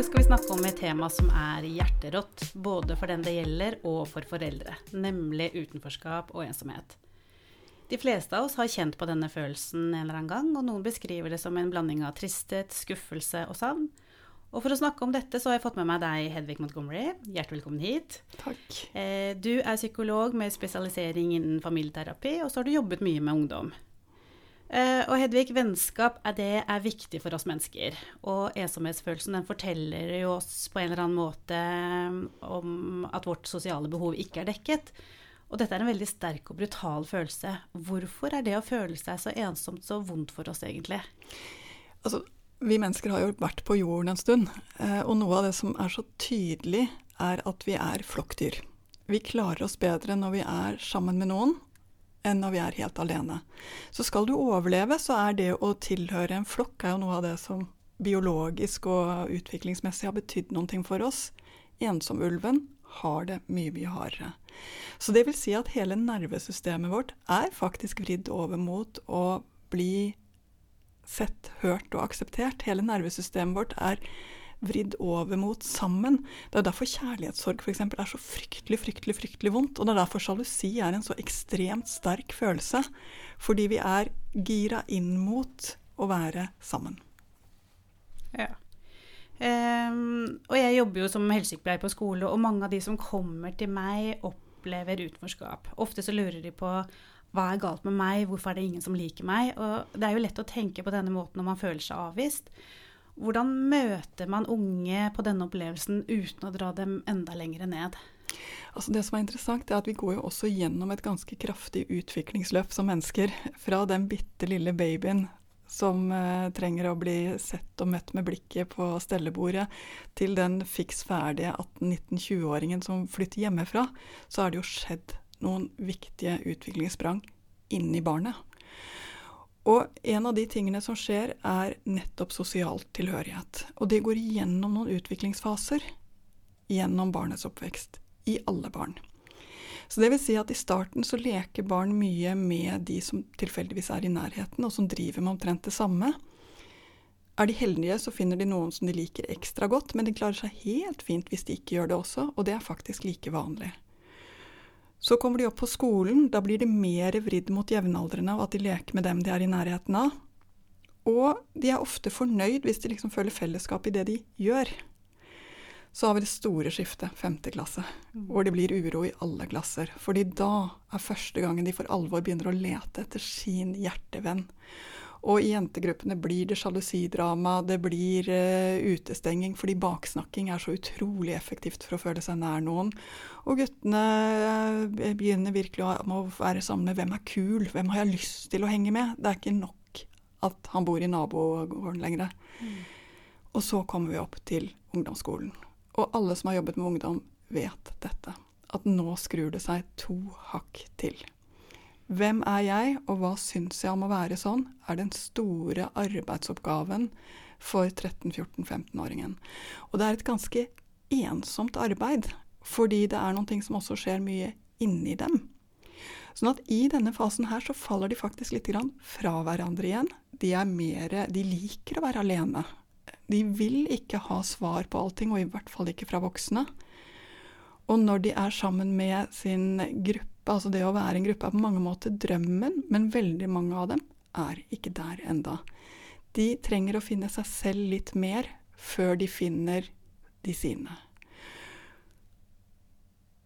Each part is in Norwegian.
dag skal vi snakke om et tema som er hjerterått, både for den det gjelder og for foreldre, nemlig utenforskap og ensomhet. De fleste av oss har kjent på denne følelsen en eller annen gang, og noen beskriver det som en blanding av tristhet, skuffelse og savn. Og for å snakke om dette, så har jeg fått med meg deg, Hedvig Montgomery. Hjertelig velkommen hit. Takk. Eh, du er psykolog med spesialisering innen familieterapi, og så har du jobbet mye med ungdom. Eh, og Hedvig, vennskap er, det er viktig for oss mennesker. Og ensomhetsfølelsen den forteller jo oss på en eller annen måte eh, om at vårt sosiale behov ikke er dekket. Og dette er en veldig sterk og brutal følelse. Hvorfor er det å føle seg så ensomt så vondt for oss, egentlig? Altså, vi mennesker har jo vært på jorden en stund, eh, og noe av det som er så tydelig, er at vi er flokkdyr. Vi klarer oss bedre når vi er sammen med noen, enn når vi er helt alene. Så skal du overleve, så er det å tilhøre en flokk er jo noe av det som biologisk og utviklingsmessig har betydd noe for oss. Ensomulven har det mye, mye hardere. Så det vil si at hele nervesystemet vårt er faktisk vridd over mot å bli sett, hørt og akseptert. Hele nervesystemet vårt er vridd over mot sammen. Det er derfor kjærlighetssorg f.eks. er så fryktelig, fryktelig fryktelig vondt. Og det er derfor sjalusi er en så ekstremt sterk følelse. Fordi vi er gira inn mot å være sammen. Ja. Um, og jeg jobber jo som helsesykepleier på skole, og mange av de som kommer til meg, opplever utenforskap. Ofte så lurer de på hva er galt med meg, hvorfor er det ingen som liker meg? Og det er jo lett å tenke på denne måten når man føler seg avvist. Hvordan møter man unge på denne opplevelsen uten å dra dem enda lenger ned? Altså det som er interessant, er at vi går jo også gjennom et ganske kraftig utviklingsløp som mennesker. Fra den bitte lille babyen som eh, trenger å bli sett og møtt med blikket på stellebordet, til den fiks ferdige 18-19-20-åringen som flytter hjemmefra, så har det jo skjedd noen viktige utviklingssprang inni barnet. Og en av de tingene som skjer, er nettopp sosial tilhørighet. Og det går igjennom noen utviklingsfaser gjennom barnets oppvekst. I alle barn. Så det vil si at i starten så leker barn mye med de som tilfeldigvis er i nærheten, og som driver med omtrent det samme. Er de heldige, så finner de noen som de liker ekstra godt, men de klarer seg helt fint hvis de ikke gjør det også, og det er faktisk like vanlig. Så kommer de opp på skolen, da blir de mer vridd mot jevnaldrende og at de leker med dem de er i nærheten av. Og de er ofte fornøyd hvis de liksom føler fellesskap i det de gjør. Så har vi det store skiftet, femte klasse, hvor det blir uro i alle klasser. Fordi da er første gangen de for alvor begynner å lete etter sin hjertevenn. Og i jentegruppene blir det sjalusidrama, det blir uh, utestenging, fordi baksnakking er så utrolig effektivt for å føle seg nær noen. Og guttene uh, begynner virkelig å, å være sammen med hvem er kul, hvem har jeg lyst til å henge med? Det er ikke nok at han bor i nabogården lenger. Mm. Og så kommer vi opp til ungdomsskolen. Og alle som har jobbet med ungdom, vet dette. At nå skrur det seg to hakk til. Hvem er jeg, og hva syns jeg om å være sånn, er den store arbeidsoppgaven for 13-14-15-åringen. Og det er et ganske ensomt arbeid, fordi det er noen ting som også skjer mye inni dem. Sånn at i denne fasen her så faller de faktisk litt fra hverandre igjen. De, er mer, de liker å være alene. De vil ikke ha svar på allting, og i hvert fall ikke fra voksne. Og når de er sammen med sin gruppe, Altså det å være en gruppe er på mange måter drømmen, men veldig mange av dem er ikke der enda. De trenger å finne seg selv litt mer før de finner de sine.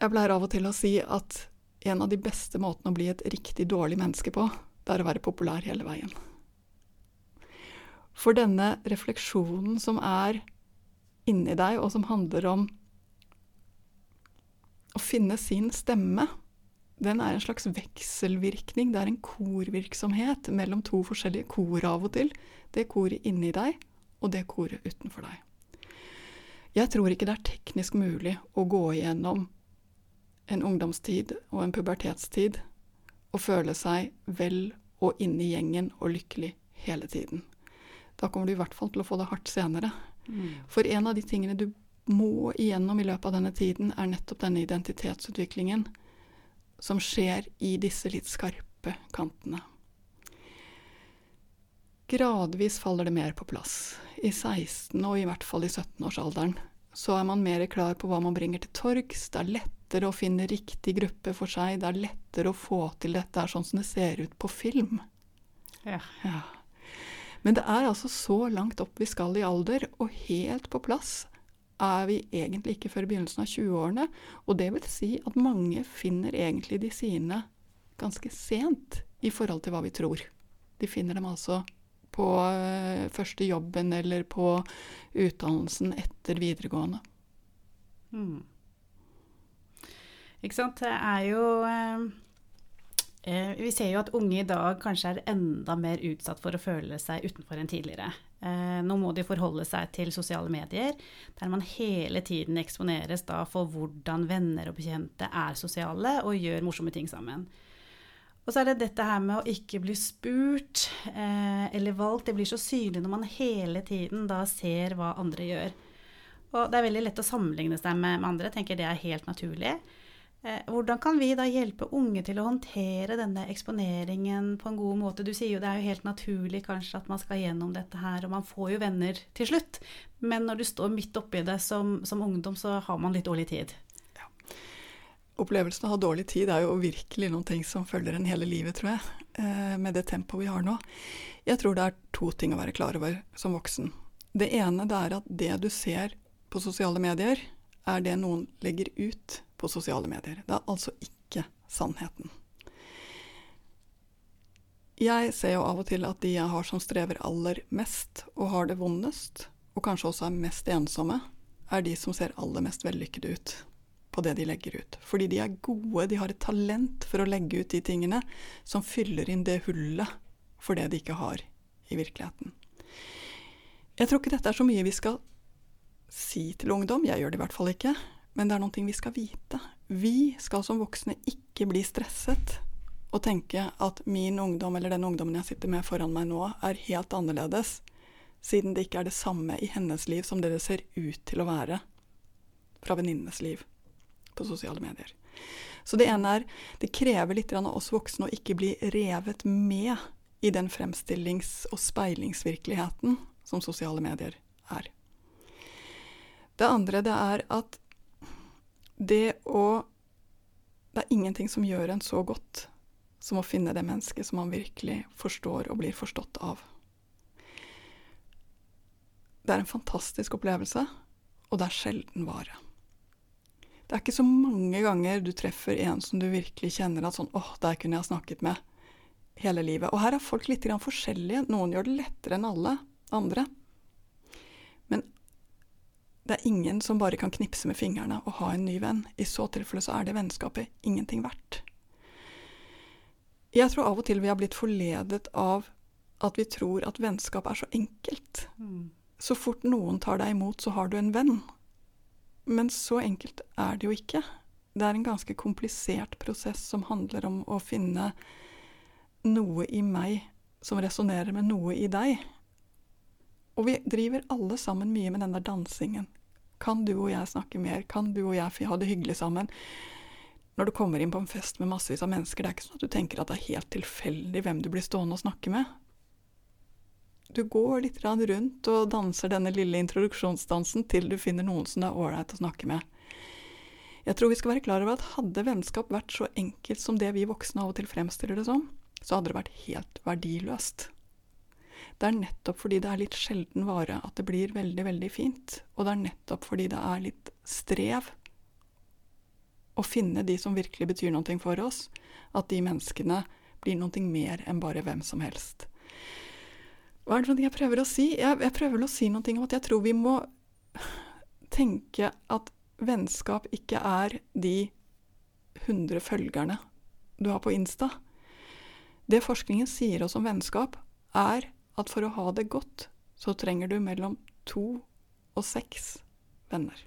Jeg pleier av og til å si at en av de beste måtene å bli et riktig dårlig menneske på, det er å være populær hele veien. For denne refleksjonen som er inni deg, og som handler om å finne sin stemme, den er en slags vekselvirkning. Det er en korvirksomhet mellom to forskjellige kor av og til. Det koret inni deg og det koret utenfor deg. Jeg tror ikke det er teknisk mulig å gå igjennom en ungdomstid og en pubertetstid og føle seg vel og inne i gjengen og lykkelig hele tiden. Da kommer du i hvert fall til å få det hardt senere. Mm. For en av de tingene du må igjennom i løpet av denne tiden, er nettopp denne identitetsutviklingen som skjer i disse litt skarpe kantene. Gradvis faller det mer på plass. i 16- og i hvert fall i 17-årsalderen, så er man mer klar på hva man bringer til torgs. Det er lettere å finne riktig gruppe for seg. Det er lettere å få til dette er sånn som det ser ut på film. Ja. Ja. Men det er altså så langt opp vi skal i alder, og helt på plass er vi egentlig ikke før begynnelsen av 20-årene. Og det vil si at mange finner egentlig de sine ganske sent i forhold til hva vi tror. De finner dem altså på øh, første jobben eller på utdannelsen etter videregående. Mm. Ikke sant. Det er jo eh, eh, Vi ser jo at unge i dag kanskje er enda mer utsatt for å føle seg utenfor enn tidligere. Eh, nå må de forholde seg til sosiale medier, der man hele tiden eksponeres for hvordan venner og bekjente er sosiale og gjør morsomme ting sammen. Og så er det dette her med å ikke bli spurt eh, eller valgt. Det blir så synlig når man hele tiden da ser hva andre gjør. Og det er veldig lett å sammenligne seg med, med andre. Jeg tenker det er helt naturlig. Eh, hvordan kan vi da hjelpe unge til å håndtere denne eksponeringen på en god måte? Du sier jo det er jo helt naturlig kanskje at man skal gjennom dette her, og man får jo venner til slutt. Men når du står midt oppi det som, som ungdom, så har man litt dårlig tid. Opplevelsen av å ha dårlig tid er jo virkelig noen ting som følger en hele livet, tror jeg, eh, med det tempoet vi har nå. Jeg tror det er to ting å være klar over som voksen. Det ene det er at det du ser på sosiale medier, er det noen legger ut på sosiale medier. Det er altså ikke sannheten. Jeg ser jo av og til at de jeg har som strever aller mest og har det vondest, og kanskje også er mest ensomme, er de som ser aller mest vellykkede ut på det de legger ut. Fordi de er gode, de har et talent for å legge ut de tingene som fyller inn det hullet for det de ikke har i virkeligheten. Jeg tror ikke dette er så mye vi skal si til ungdom, jeg gjør det i hvert fall ikke, men det er noe vi skal vite. Vi skal som voksne ikke bli stresset og tenke at min ungdom eller den ungdommen jeg sitter med foran meg nå, er helt annerledes, siden det ikke er det samme i hennes liv som det det ser ut til å være fra venninnenes liv på sosiale medier. Så det ene er det krever litt av oss voksne å ikke bli revet med i den fremstillings- og speilingsvirkeligheten som sosiale medier er. Det andre det er at det å Det er ingenting som gjør en så godt som å finne det mennesket som man virkelig forstår og blir forstått av. Det er en fantastisk opplevelse, og det er sjelden vare. Det er ikke så mange ganger du treffer en som du virkelig kjenner at sånn åh, der kunne jeg snakket med hele livet. Og her er folk litt forskjellige. Noen gjør det lettere enn alle andre. Det er ingen som bare kan knipse med fingrene og ha en ny venn. I så tilfelle så er det vennskapet ingenting verdt. Jeg tror av og til vi har blitt forledet av at vi tror at vennskap er så enkelt. Mm. Så fort noen tar deg imot, så har du en venn. Men så enkelt er det jo ikke. Det er en ganske komplisert prosess som handler om å finne noe i meg som resonnerer med noe i deg. Og vi driver alle sammen mye med den der dansingen. Kan du og jeg snakke mer? Kan du og jeg ha det hyggelig sammen? Når du kommer inn på en fest med massevis av mennesker, det er ikke sånn at du tenker at det er helt tilfeldig hvem du blir stående og snakke med du går litt rundt og danser denne lille introduksjonsdansen til du finner noen som det er ålreit å snakke med. Jeg tror vi skal være klar over at hadde vennskap vært så enkelt som det vi voksne av og til fremstiller det som, så hadde det vært helt verdiløst. Det er nettopp fordi det er litt sjelden vare at det blir veldig, veldig fint, og det er nettopp fordi det er litt strev å finne de som virkelig betyr noe for oss, at de menneskene blir noe mer enn bare hvem som helst. Hva er det jeg prøver å si? Jeg, jeg prøver å si noe om at jeg tror vi må tenke at vennskap ikke er de 100 følgerne du har på Insta. Det forskningen sier oss om vennskap, er at for å ha det godt, så trenger du mellom to og seks venner.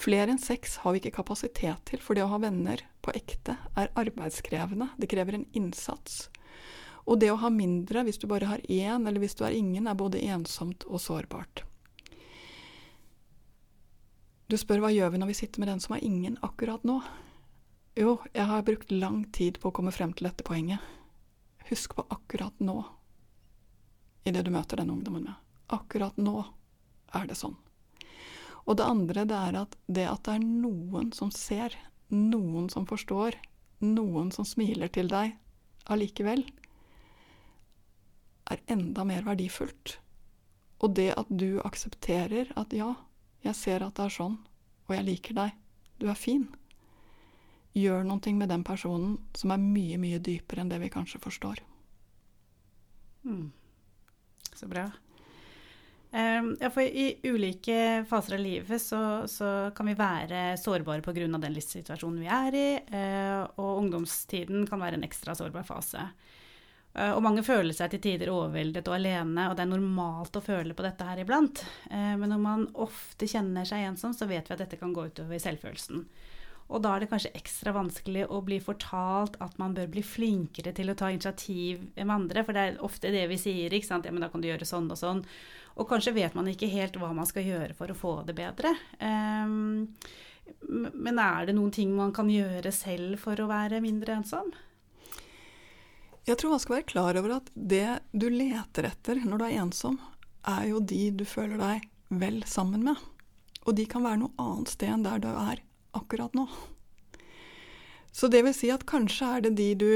Flere enn seks har vi ikke kapasitet til, for det å ha venner på ekte er arbeidskrevende. Det krever en innsats. Og det å ha mindre, hvis du bare har én, eller hvis du er ingen, er både ensomt og sårbart. Du spør hva gjør vi når vi sitter med den som er ingen akkurat nå? Jo, jeg har brukt lang tid på å komme frem til dette poenget. Husk på akkurat nå. i det du møter denne ungdommen med. Akkurat nå er det sånn. Og det andre det er at det at det er noen som ser, noen som forstår, noen som smiler til deg allikevel, er enda mer verdifullt. Og det at du aksepterer at ja, jeg ser at det er sånn, og jeg liker deg, du er fin, gjør noe med den personen som er mye, mye dypere enn det vi kanskje forstår. Mm. Så bra. Um, ja, for I ulike faser av livet så, så kan vi være sårbare pga. den livssituasjonen vi er i, uh, og ungdomstiden kan være en ekstra sårbar fase. Uh, og mange føler seg til tider overveldet og alene, og det er normalt å føle på dette her iblant. Uh, men når man ofte kjenner seg ensom, så vet vi at dette kan gå utover selvfølelsen. Og da er det kanskje ekstra vanskelig å bli fortalt at man bør bli flinkere til å ta initiativ med andre, for det er ofte det vi sier, ikke sant. Ja, men da kan du gjøre sånn og sånn. Og kanskje vet man ikke helt hva man skal gjøre for å få det bedre. Um, men er det noen ting man kan gjøre selv for å være mindre ensom? Jeg tror man skal være klar over at det du leter etter når du er ensom, er jo de du føler deg vel sammen med. Og de kan være noe annet sted enn der du er akkurat nå. Så det vil si at kanskje er det de du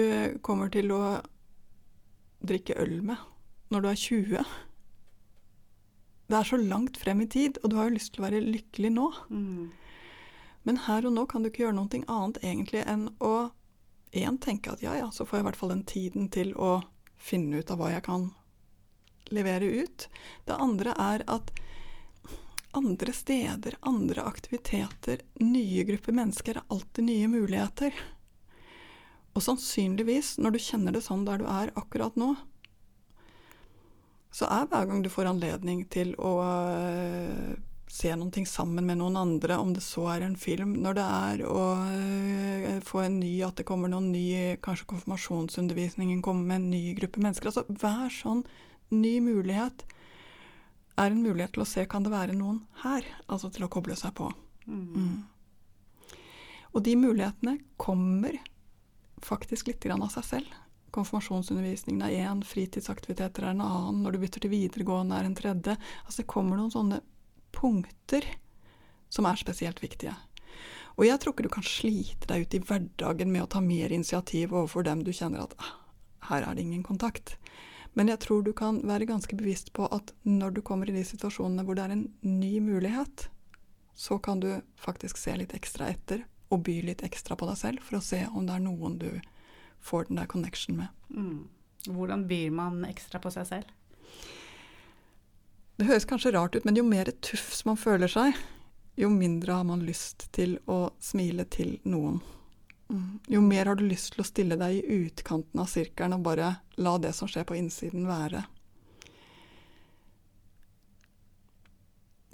kommer til å drikke øl med når du er 20. Det er så langt frem i tid, og du har jo lyst til å være lykkelig nå. Mm. Men her og nå kan du ikke gjøre noe annet egentlig enn å én tenke at ja ja, så får jeg i hvert fall den tiden til å finne ut av hva jeg kan levere ut. Det andre er at andre steder, andre aktiviteter, nye grupper mennesker er alltid nye muligheter. Og sannsynligvis, når du kjenner det sånn der du er akkurat nå, så er hver gang du får anledning til å uh, se noe sammen med noen andre, om det så er en film, når det er å uh, få en ny, at det kommer noen ny, kanskje konfirmasjonsundervisningen kommer med en ny gruppe mennesker. Altså hver sånn ny mulighet er en mulighet til å se kan det være noen her, altså til å koble seg på. Mm. Mm. Og de mulighetene kommer faktisk litt av seg selv. Konfirmasjonsundervisningen er én, fritidsaktiviteter er en annen, når du bytter til videregående er en tredje. Altså det kommer noen sånne punkter som er spesielt viktige. Og jeg tror ikke du kan slite deg ut i hverdagen med å ta mer initiativ overfor dem du kjenner at ah, her er det ingen kontakt. Men jeg tror du kan være ganske bevisst på at når du kommer i de situasjonene hvor det er en ny mulighet, så kan du faktisk se litt ekstra etter og by litt ekstra på deg selv for å se om det er noen du får den der connection med. Mm. Hvordan byr man ekstra på seg selv? Det høres kanskje rart ut, men jo mer tufs man føler seg, jo mindre har man lyst til å smile til noen. Mm. Jo mer har du lyst til å stille deg i utkanten av sirkelen og bare la det som skjer på innsiden, være.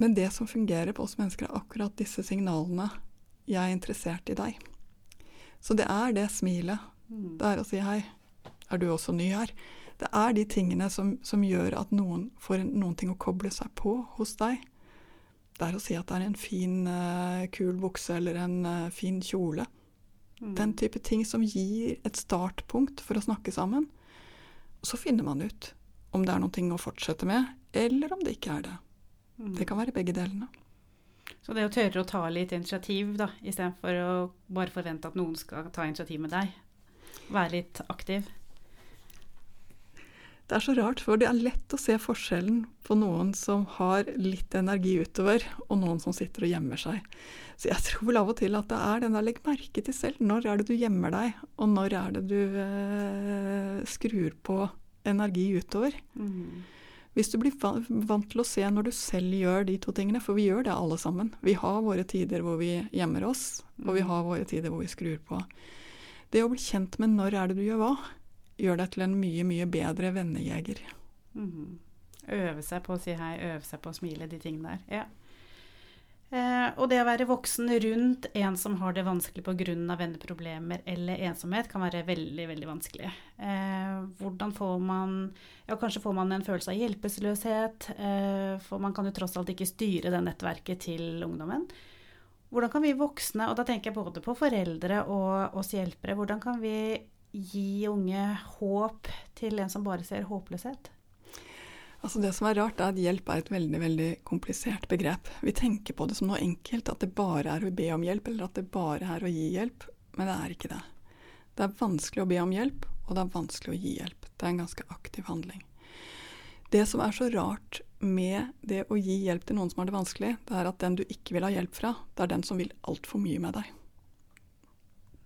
Men det som fungerer på oss mennesker, er akkurat disse signalene. Jeg er interessert i deg. Så det er det smilet. Mm. Det er å si hei. Er du også ny her? Det er de tingene som, som gjør at noen får noen ting å koble seg på hos deg. Det er å si at det er en fin, uh, kul bukse eller en uh, fin kjole. Mm. Den type ting som gir et startpunkt for å snakke sammen. Så finner man ut om det er noe å fortsette med, eller om det ikke er det. Mm. Det kan være begge delene. Så det å tørre å ta litt initiativ, da, istedenfor å bare forvente at noen skal ta initiativ med deg. Være litt aktiv. Det er så rart, for det er lett å se forskjellen på noen som har litt energi utover, og noen som sitter og gjemmer seg. Så jeg tror vel av og til at det er den der legg merke til selv. Når er det du gjemmer deg, og når er det du eh, skrur på energi utover? Mm. Hvis du blir vant til å se når du selv gjør de to tingene, for vi gjør det alle sammen. Vi har våre tider hvor vi gjemmer oss, og vi mm. har våre tider hvor vi skrur på. Det å bli kjent med når er det du gjør hva, gjør deg til en mye, mye bedre vennejeger. Mm. Øve seg på å si hei, øve seg på å smile, de tingene der. Ja. Eh, og det å være voksen rundt en som har det vanskelig pga. venneproblemer eller ensomhet, kan være veldig veldig vanskelig. Eh, hvordan får man Ja, kanskje får man en følelse av hjelpeløshet, eh, for man kan jo tross alt ikke styre det nettverket til ungdommen. Hvordan kan vi voksne, og da tenker jeg både på foreldre og oss hjelpere, hvordan kan vi gi unge håp til en som bare ser håpløshet? Altså Det som er rart, er at hjelp er et veldig veldig komplisert begrep. Vi tenker på det som noe enkelt, at det bare er å be om hjelp, eller at det bare er å gi hjelp. Men det er ikke det. Det er vanskelig å be om hjelp, og det er vanskelig å gi hjelp. Det er en ganske aktiv handling. Det som er så rart med det å gi hjelp til noen som har det vanskelig, det er at den du ikke vil ha hjelp fra, det er den som vil altfor mye med deg.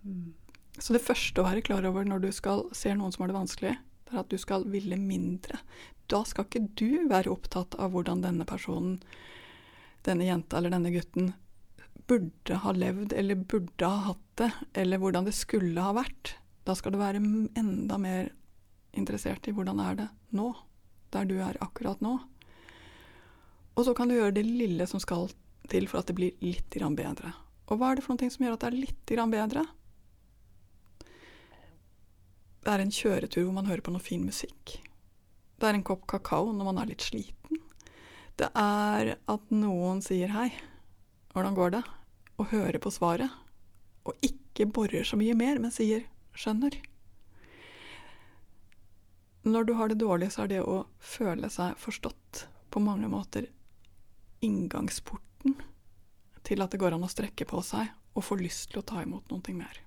Mm. Så det første å være klar over når du skal se noen som har det vanskelig, det er at du skal ville mindre. Da skal ikke du være opptatt av hvordan denne personen, denne jenta eller denne gutten, burde ha levd eller burde ha hatt det, eller hvordan det skulle ha vært. Da skal du være enda mer interessert i hvordan er det nå, der du er akkurat nå. Og så kan du gjøre det lille som skal til for at det blir litt bedre. Og hva er det for noe som gjør at det er litt bedre? Det er en kjøretur hvor man hører på noe fin musikk. Det er en kopp kakao når man er litt sliten. Det er at noen sier hei, hvordan går det, og hører på svaret. Og ikke borer så mye mer, men sier skjønner. Når du har det dårlig, så er det å føle seg forstått på mange måter inngangsporten til at det går an å strekke på seg og få lyst til å ta imot noe mer.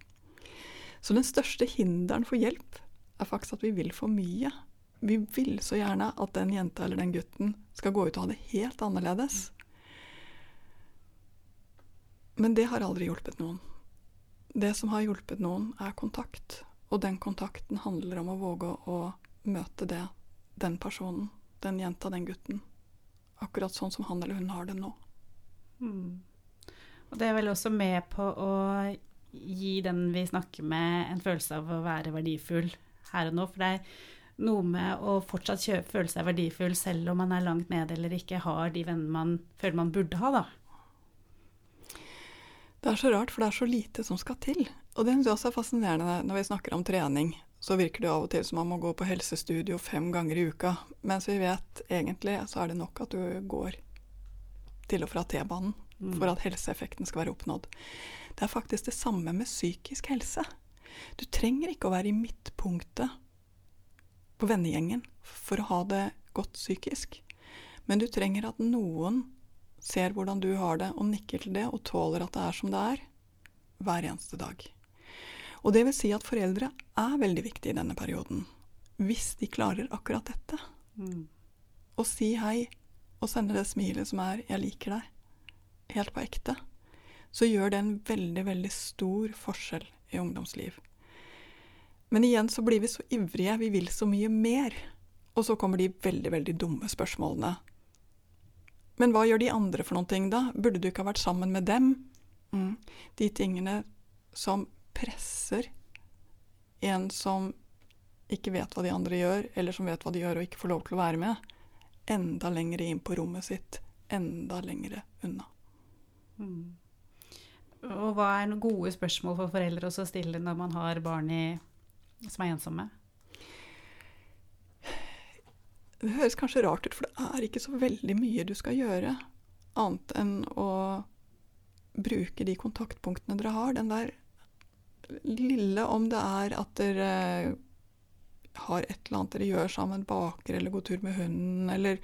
Så den største hinderen for hjelp er faktisk at vi vil for mye. Vi vil så gjerne at den jenta eller den gutten skal gå ut og ha det helt annerledes. Men det har aldri hjulpet noen. Det som har hjulpet noen, er kontakt. Og den kontakten handler om å våge å møte det, den personen, den jenta, den gutten. Akkurat sånn som han eller hun har det nå. Mm. Og det er vel også med på å gi den vi snakker med, en følelse av å være verdifull her og nå. For det er noe med å fortsatt kjøpe, føle seg verdifull selv om man er langt nede eller ikke har de vennene man føler man burde ha, da. Det er så rart, for det er så lite som skal til. Og det syns jeg også er fascinerende når vi snakker om trening. Så virker det av og til som man må gå på helsestudio fem ganger i uka. Mens vi vet egentlig så er det nok at du går til og fra T-banen mm. for at helseeffekten skal være oppnådd. Det er faktisk det samme med psykisk helse. Du trenger ikke å være i midtpunktet på vennegjengen for å ha det godt psykisk. Men du trenger at noen ser hvordan du har det, og nikker til det, og tåler at det er som det er, hver eneste dag. Og det vil si at foreldre er veldig viktige i denne perioden. Hvis de klarer akkurat dette. Mm. Å si hei og sende det smilet som er 'jeg liker deg', helt på ekte så gjør det en veldig, veldig stor forskjell i ungdomsliv. Men igjen så blir vi så ivrige, vi vil så mye mer. Og så kommer de veldig, veldig dumme spørsmålene. Men hva gjør de andre for noen ting, da? Burde du ikke ha vært sammen med dem? Mm. De tingene som presser en som ikke vet hva de andre gjør, eller som vet hva de gjør og ikke får lov til å være med, enda lenger inn på rommet sitt, enda lenger unna. Mm. Og hva er noen gode spørsmål for foreldre å stille når man har barn i, som er ensomme? Det høres kanskje rart ut, for det er ikke så veldig mye du skal gjøre. Annet enn å bruke de kontaktpunktene dere har. Den der lille, om det er at dere har et eller annet dere gjør sammen, baker eller går tur med hunden, eller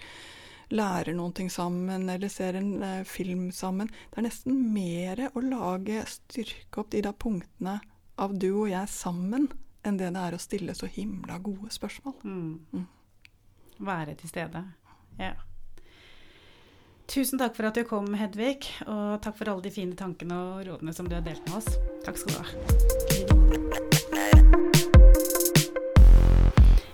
lærer noen ting sammen eller ser en eh, film sammen. Det er nesten mer å lage, styrke opp de da punktene av du og jeg sammen, enn det det er å stille så himla gode spørsmål. Mm. Mm. Være til stede. Ja. Tusen takk for at du kom, Hedvig, og takk for alle de fine tankene og rådene som du har delt med oss. Takk skal du ha.